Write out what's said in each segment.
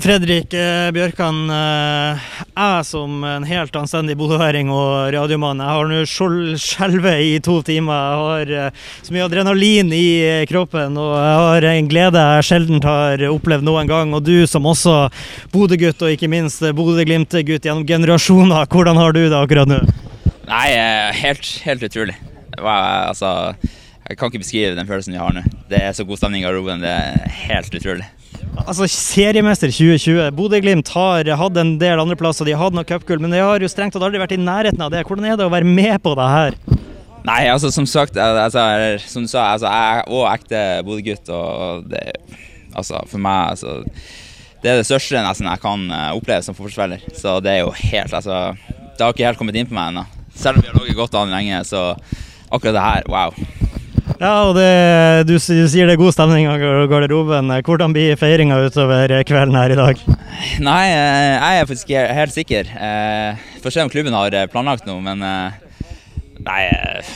Fredrik eh, Bjørkan, eh, jeg som en helt anstendig bodøværing og radiomann, jeg har nå skjelvet i to timer. Jeg har eh, så mye adrenalin i kroppen, og jeg har en glede jeg sjelden har opplevd noen gang. Og du som også Bodø-gutt, og ikke minst Bodø-Glimt-gutt gjennom generasjoner, hvordan har du det akkurat nå? Nei, helt, helt utrolig. Var, altså, jeg kan ikke beskrive den følelsen vi har nå. Det er så god stemning i garderoben. Det er helt utrolig. Altså, Seriemester 2020. Bodø-Glimt har hatt en del andreplasser, de har hatt noe cupgull, men de har jo strengt tatt aldri vært i nærheten av det. Hvordan er det å være med på det her? Nei, altså som sagt, altså, som du sa, altså, jeg er òg ekte Bodø-gutt. Og det, altså, for meg altså, Det er det største nesten jeg kan eh, oppleve som fotballspiller. Så det er jo helt altså, Det har ikke helt kommet inn på meg ennå. Selv om vi har ligget godt an lenge, så akkurat det her, wow. Ja, og det, du, du sier det er god stemning i garderoben. Hvordan blir feiringa utover kvelden her i dag? Nei, eh, jeg er faktisk helt sikker. Eh, Får se om klubben har eh, planlagt noe, men Nei,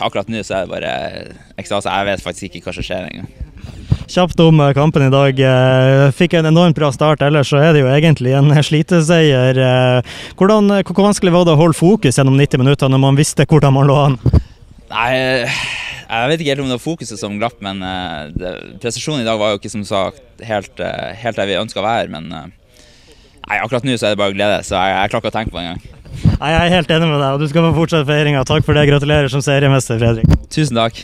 akkurat nå så er det bare ekstase. Jeg vet faktisk ikke hva som skjer engang. Kjapt om kampen i dag. Fikk en enormt bra start, ellers så er det jo egentlig en sliteseier. Hvordan, hvor vanskelig var det å holde fokus gjennom 90 minutter når man visste hvordan man lå an? Nei, jeg vet ikke helt om det var fokuset som glapp, men uh, det, prestasjonen i dag var jo ikke som sagt helt, uh, helt der vi ønska å være. Men uh, nei, akkurat nå så er det bare glede, så jeg, jeg klarer ikke å tenke på det engang. Nei, Jeg er helt enig med deg, og du skal få fortsette feiringa. Takk for det. Gratulerer som seriemester, Fredrik. Tusen takk.